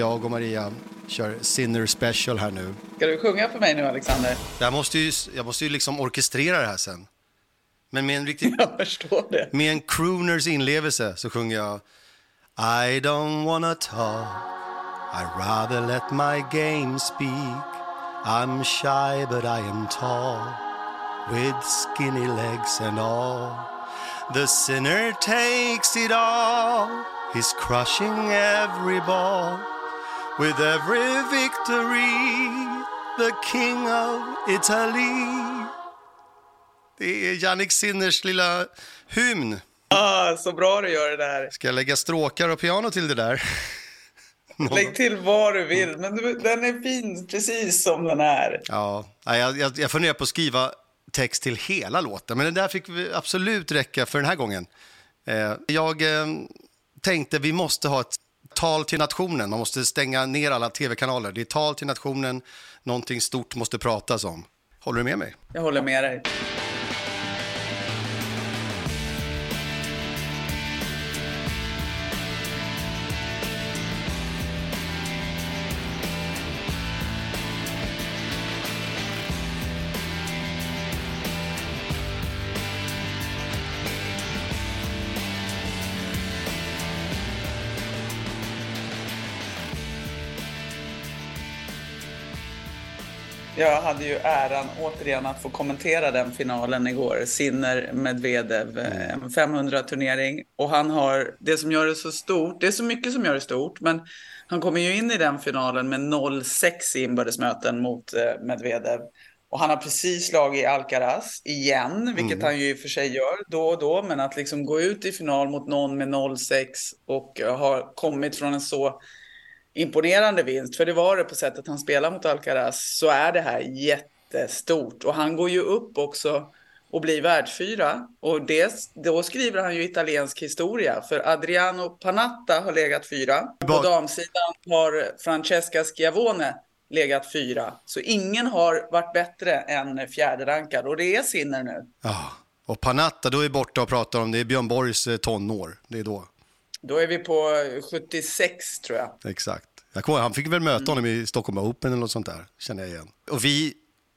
Jag och Maria kör Sinner Special här nu. Ska du sjunga för mig nu, Alexander? Jag måste ju, jag måste ju liksom orkestrera det här sen. Men med en riktigt... Jag förstår det. Med en crooners inlevelse så sjunger jag I don't wanna talk I rather let my game speak I'm shy but I am tall With skinny legs and all The sinner takes it all He's crushing every ball With every victory The king of Italy Det är Jannik Sinners lilla hymn. Ah, så bra du gör det där. Ska jag lägga stråkar och piano till det där? Lägg till vad du vill, men du, den är fin precis som den är. Ja, jag, jag, jag funderar på att skriva text till hela låten, men det där fick absolut räcka för den här gången. Eh, jag eh, tänkte vi måste ha ett tal till nationen, man måste stänga ner alla tv-kanaler. Det är tal till nationen, någonting stort måste pratas om. Håller du med mig? Jag håller med dig. Jag hade ju äran återigen att få kommentera den finalen igår. Sinner Medvedev, eh, en 500-turnering. Och han har, det som gör det så stort, det är så mycket som gör det stort, men han kommer ju in i den finalen med 0-6 i inbördesmöten mot eh, Medvedev. Och han har precis slagit Alcaraz igen, vilket mm. han ju i och för sig gör då och då. Men att liksom gå ut i final mot någon med 0-6 och ha kommit från en så imponerande vinst, för det var det på sättet han spelar mot Alcaraz, så är det här jättestort. Och han går ju upp också och blir världsfyra. Och det, då skriver han ju italiensk historia, för Adriano Panatta har legat fyra. På damsidan har Francesca Schiavone legat fyra. Så ingen har varit bättre än fjärde rankad och det är Sinner nu. Ja, och Panatta, då är borta och pratar om det är Björn Borgs eh, tonår. Det är då. Då är vi på 76 tror jag. Exakt. Jag kommer, han fick väl möta mm. honom i Stockholm Open eller något sånt där, känner jag igen. Och vi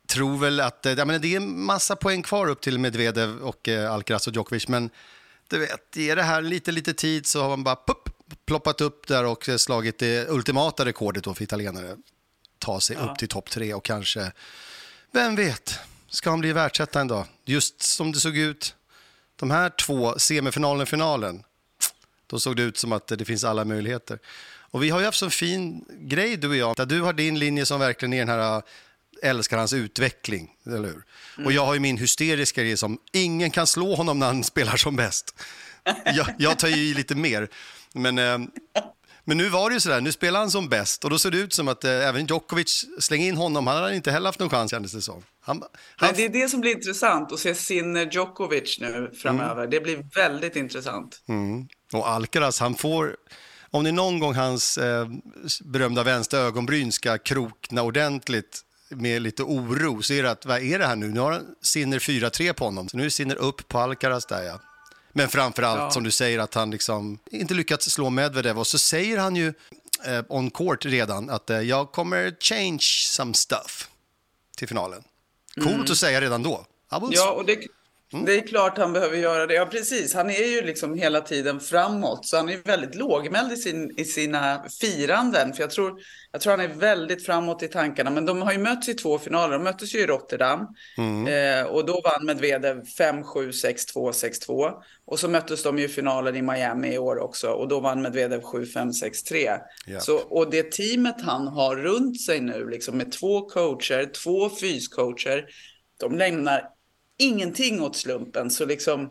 tror väl att ja, men det är en massa poäng kvar upp till Medvedev och eh, Alcaraz och Djokovic, men du vet, ger det här lite, lite tid så har man bara pupp, ploppat upp där och slagit det ultimata rekordet då för italienare. Ta sig ja. upp till topp tre och kanske, vem vet, ska han bli världsetta en dag? Just som det såg ut, de här två, semifinalen och finalen, då såg det ut som att det finns alla möjligheter. Och vi har ju haft så fin grej du och jag, där du har din linje som verkligen är den här äh, älskar hans utveckling, eller hur? Mm. Och jag har ju min hysteriska grej som ingen kan slå honom när han spelar som bäst. Jag, jag tar ju i lite mer. Men, äh, men nu var det ju sådär, nu spelar han som bäst och då ser det ut som att äh, även Djokovic, släng in honom, han hade inte heller haft någon chans kändes det som. Han, han... Nej, det är det som blir intressant, att se Sinner Djokovic nu framöver. Mm. Det blir väldigt intressant. Mm. Och Alcaraz, han får om det är någon gång hans eh, berömda vänstra ögonbryn ska krokna ordentligt med lite oro så är det att, vad är det här nu? Nu har Sinner 4-3 på honom, så nu är Sinner upp på Alcaraz där ja. Men framförallt ja. som du säger att han liksom inte lyckats slå Medvedev och så säger han ju eh, on court redan att eh, jag kommer change some stuff till finalen. Coolt mm. att säga redan då. Ja, och det, Mm. Det är klart han behöver göra det. Ja, precis. Han är ju liksom hela tiden framåt, så han är väldigt lågmäld i, sin, i sina firanden. För jag tror, jag tror han är väldigt framåt i tankarna. Men de har ju mötts i två finaler. De möttes ju i Rotterdam mm. eh, och då vann Medvedev 5-7, 6-2, 6-2. Och så möttes de ju i finalen i Miami i år också och då vann Medvedev 7-5, 6-3. Yeah. Så, och det teamet han har runt sig nu, liksom med två coacher, två fyscoacher, de lämnar ingenting åt slumpen. Så liksom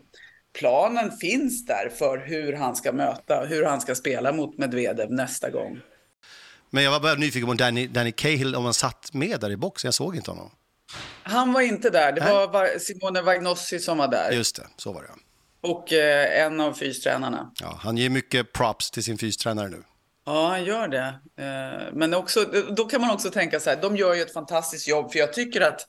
planen finns där för hur han ska möta, hur han ska spela mot Medvedev nästa gång. Men jag var bara nyfiken på Danny, Danny Cahill, om han satt med där i boxen. Jag såg inte honom. Han var inte där. Det Nej. var Simone Vagnossi som var där. Just det, så var det. Och eh, en av fystränarna. Ja, han ger mycket props till sin fystränare nu. Ja, han gör det. Eh, men också, då kan man också tänka så här, de gör ju ett fantastiskt jobb. För jag tycker att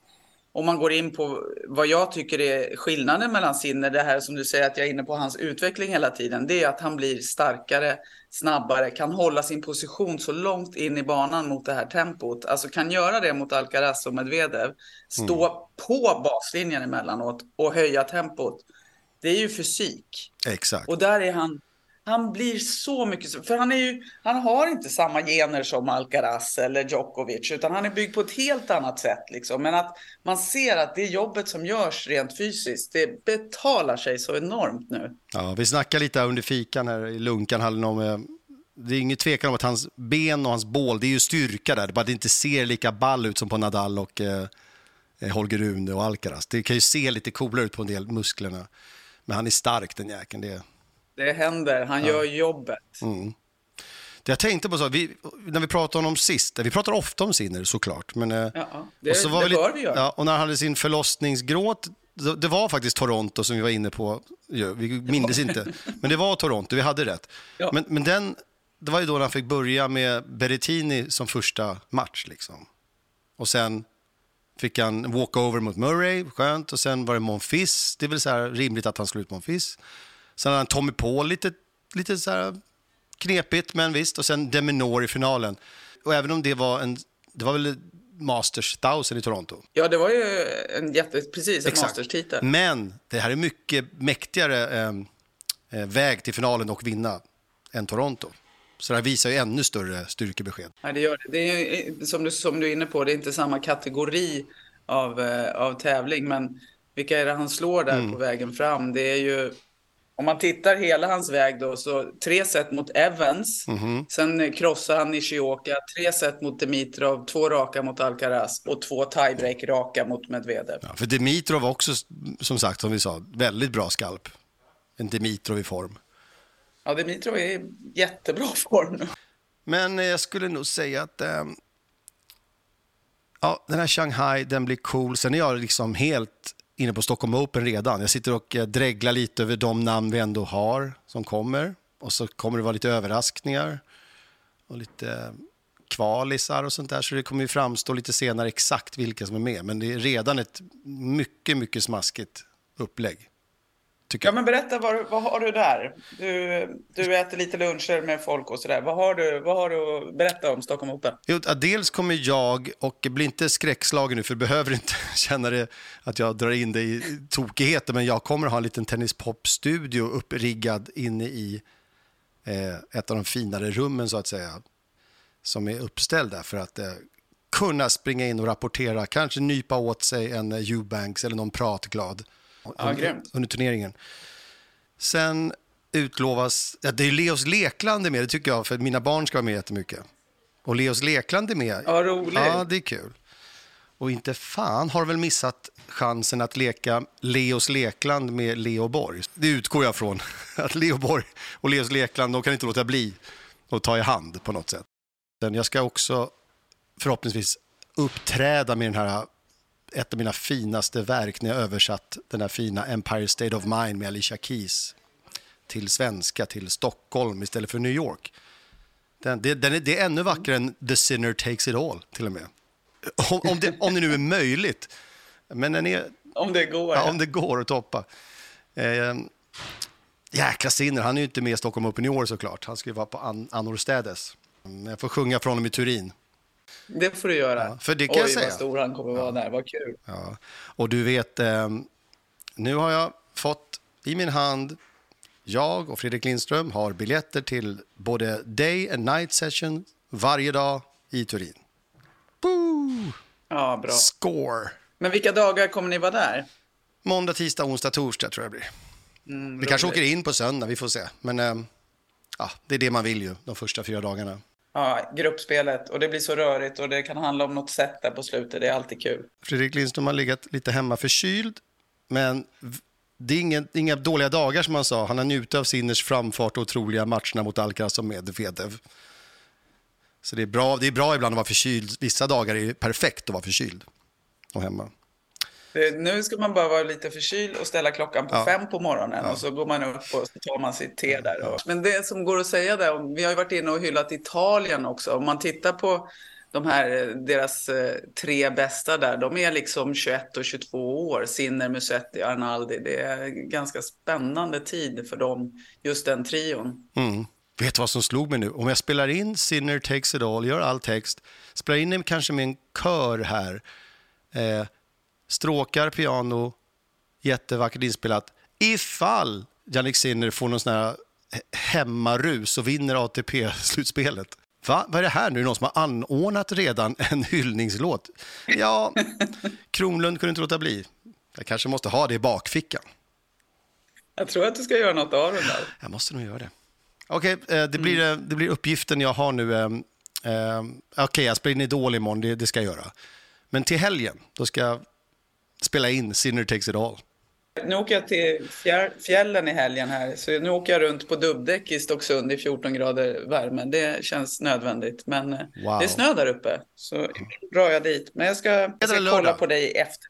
om man går in på vad jag tycker är skillnaden mellan Sinner, det här som du säger att jag är inne på hans utveckling hela tiden, det är att han blir starkare, snabbare, kan hålla sin position så långt in i banan mot det här tempot. Alltså kan göra det mot Alcaraz och Medvedev, stå mm. på baslinjen emellanåt och höja tempot. Det är ju fysik. Exakt. Och där är han han blir så mycket, för han, är ju, han har inte samma gener som Alcaraz eller Djokovic, utan han är byggd på ett helt annat sätt. Liksom. Men att man ser att det jobbet som görs rent fysiskt, det betalar sig så enormt nu. Ja, vi snackade lite under fikan här i Lunkan, om, det är ingen tvekan om att hans ben och hans bål, det är ju styrka där, det bara att det inte ser lika ball ut som på Nadal och eh, eh, Holger Rune och Alcaraz. Det kan ju se lite coolare ut på en del musklerna, men han är stark den jäkeln. Det det händer, han ja. gör jobbet. Mm. Jag tänkte på så, vi, när vi pratade om honom sist, vi pratar ofta om Sinner såklart. Men, eh, ja, det, och så var det vi, bör vi göra. Ja, och när han hade sin förlossningsgråt, det var faktiskt Toronto som vi var inne på, vi mindes inte, men det var Toronto, vi hade rätt. Ja. Men, men den, det var ju då när han fick börja med Berrettini som första match. Liksom. Och sen fick han walkover mot Murray, skönt, och sen var det Monfils, det är väl så här rimligt att han slår ut Monfils. Sen hade han Tommy Paul, lite, lite så här knepigt, men visst. Och sen Deminor i finalen. Och även om det var en, det var väl Masters 1000 i Toronto. Ja, det var ju en jätte, precis, en Masters-titel. Men det här är mycket mäktigare eh, eh, väg till finalen och vinna än Toronto. Så det här visar ju ännu större styrkebesked. Ja, det gör det. Det är som du, som du är inne på, det är inte samma kategori av, eh, av tävling, men vilka är det han slår där mm. på vägen fram? Det är ju om man tittar hela hans väg då, så tre set mot Evans. Mm -hmm. Sen krossar han Nishioka, tre set mot Dimitrov, två raka mot Alcaraz och två tiebreak raka mot Medvedev. Ja, för Dimitrov var också, som sagt, som vi sa, väldigt bra skalp. En Dimitrov i form. Ja, Dimitrov är i jättebra form nu. Men jag skulle nog säga att eh, ja, den här Shanghai, den blir cool. Sen är jag liksom helt inne på Stockholm Open redan. Jag sitter och eh, dreglar lite över de namn vi ändå har som kommer. Och så kommer det vara lite överraskningar och lite eh, kvalisar och sånt där. Så det kommer ju framstå lite senare exakt vilka som är med. Men det är redan ett mycket, mycket smaskigt upplägg. Ja, men berätta, vad, vad har du där? Du, du äter lite luncher med folk och sådär. Vad har du, vad har du att berätta om Stockholm Open? Jo, dels kommer jag, och bli inte skräckslagen nu, för du behöver inte känna det att jag drar in dig i tokigheter, men jag kommer ha en liten tennispop-studio uppriggad inne i eh, ett av de finare rummen, så att säga, som är uppställd där för att eh, kunna springa in och rapportera, kanske nypa åt sig en eh, Eubanks eller någon pratglad ja, under, under turneringen. Sen utlovas, ja, det är Leos Lekland med, det tycker jag, för mina barn ska vara med jättemycket. Och Leos Lekland är med. Ja, roligt. Ja, det är kul. Och inte fan har väl missat chansen att leka Leos Lekland med Leo Borg. Det utgår jag från. Att Leo Borg och Leos Lekland, de kan inte låta bli att ta i hand på något sätt. Jag ska också förhoppningsvis uppträda med den här ett av mina finaste verk när jag översatt den här fina Empire State of Mind med Alicia Keys till svenska, till Stockholm istället för New York. Den, det, den är, det är ännu vackrare än The Sinner Takes It All, till och med. Om, om, det, om det nu är möjligt. Men den är... Om det går. Ja, om det går att toppa. Eh, jäkla Sinner, han är ju inte med i Stockholm Open i år såklart. Han ska ju vara på an, annorstädes. Jag får sjunga från honom i Turin. Det får du göra. Ja, för det kan Oj, jag säga. vad stor han kommer vara där. Vad kul. Ja. Och du vet, eh, nu har jag fått i min hand, jag och Fredrik Lindström har biljetter till både day and night session varje dag i Turin. Boo! Ja, bra. Score! Men vilka dagar kommer ni vara där? Måndag, tisdag, onsdag, torsdag tror jag det blir. Mm, vi kanske åker in på söndag, vi får se. Men eh, ja, det är det man vill ju, de första fyra dagarna ja, gruppspelet och det blir så rörigt och det kan handla om något sätt där på slutet. Det är alltid kul. Fredrik Lindström har legat lite hemma förkyld, men det är inga, inga dåliga dagar som han sa. Han har njutit av Sinners framfart och otroliga matcherna mot Alcaraz och Medvedev. Så det är, bra, det är bra ibland att vara förkyld. Vissa dagar är det perfekt att vara förkyld och hemma. Nu ska man bara vara lite förkyld och ställa klockan på ja. fem på morgonen ja. och så går man upp och så tar man sitt te där. Och... Men det som går att säga där, vi har ju varit inne och hyllat Italien också. Om man tittar på de här, deras eh, tre bästa där, de är liksom 21 och 22 år. Sinner, Musetti, Arnaldi. Det är ganska spännande tid för dem, just den trion. Mm. Vet du vad som slog mig nu? Om jag spelar in Sinner takes it all, gör all text, spelar in den kanske med en kör här, eh, stråkar, piano, jättevackert inspelat. Ifall Jannik Sinner får någon sån här hemmarus och vinner ATP-slutspelet. Va? Vad är det här nu? Någon som har anordnat redan en hyllningslåt? Ja, Kronlund kunde inte låta bli. Jag kanske måste ha det i bakfickan. Jag tror att du ska göra något av den där. Jag måste nog göra det. Okej, okay, eh, det, blir, mm. det blir uppgiften jag har nu. Eh, eh, okej, okay, jag spelar in Idol imorgon, det, det ska jag göra. Men till helgen, då ska jag spela in Sinner takes it all. Nu åker jag till fjällen i helgen här, så nu åker jag runt på dubbdäck i Stocksund i 14 grader värme. Det känns nödvändigt, men wow. det är snö där uppe, så drar jag dit. Men jag ska, jag ska kolla på dig efter.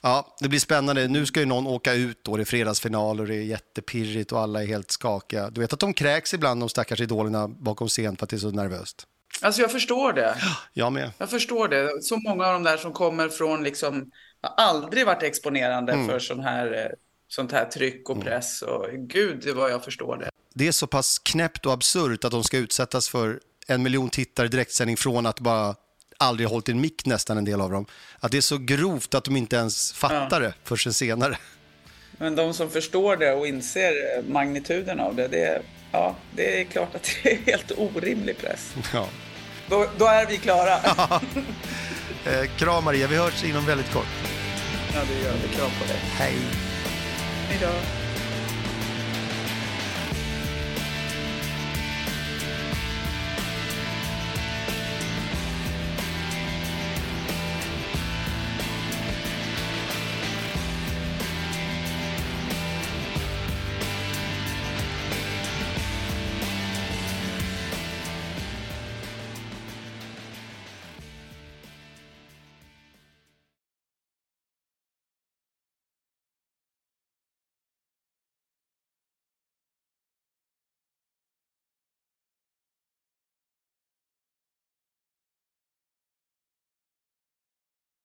Ja, det blir spännande. Nu ska ju någon åka ut då, det är fredagsfinal och det är jättepirrigt och alla är helt skakiga. Du vet att de kräks ibland, de stackars idolerna bakom scen för att det är så nervöst. Alltså jag förstår det. Jag med. Jag förstår det. Så många av de där som kommer från liksom, har aldrig varit exponerande mm. för sån här, eh, sånt här tryck och mm. press. Och gud, var jag förstår det. Det är så pass knäppt och absurt att de ska utsättas för en miljon tittare i direktsändning från att bara aldrig hållit en mick nästan en del av dem. Att det är så grovt att de inte ens fattar ja. det förrän senare. Men de som förstår det och inser magnituden av det, det, ja, det är klart att det är helt orimlig press. Ja. Då, då är vi klara. Ja. Eh, kram Maria, vi hörs inom väldigt kort. Ja, det gör vi. Kram på dig. Hej. Hej då.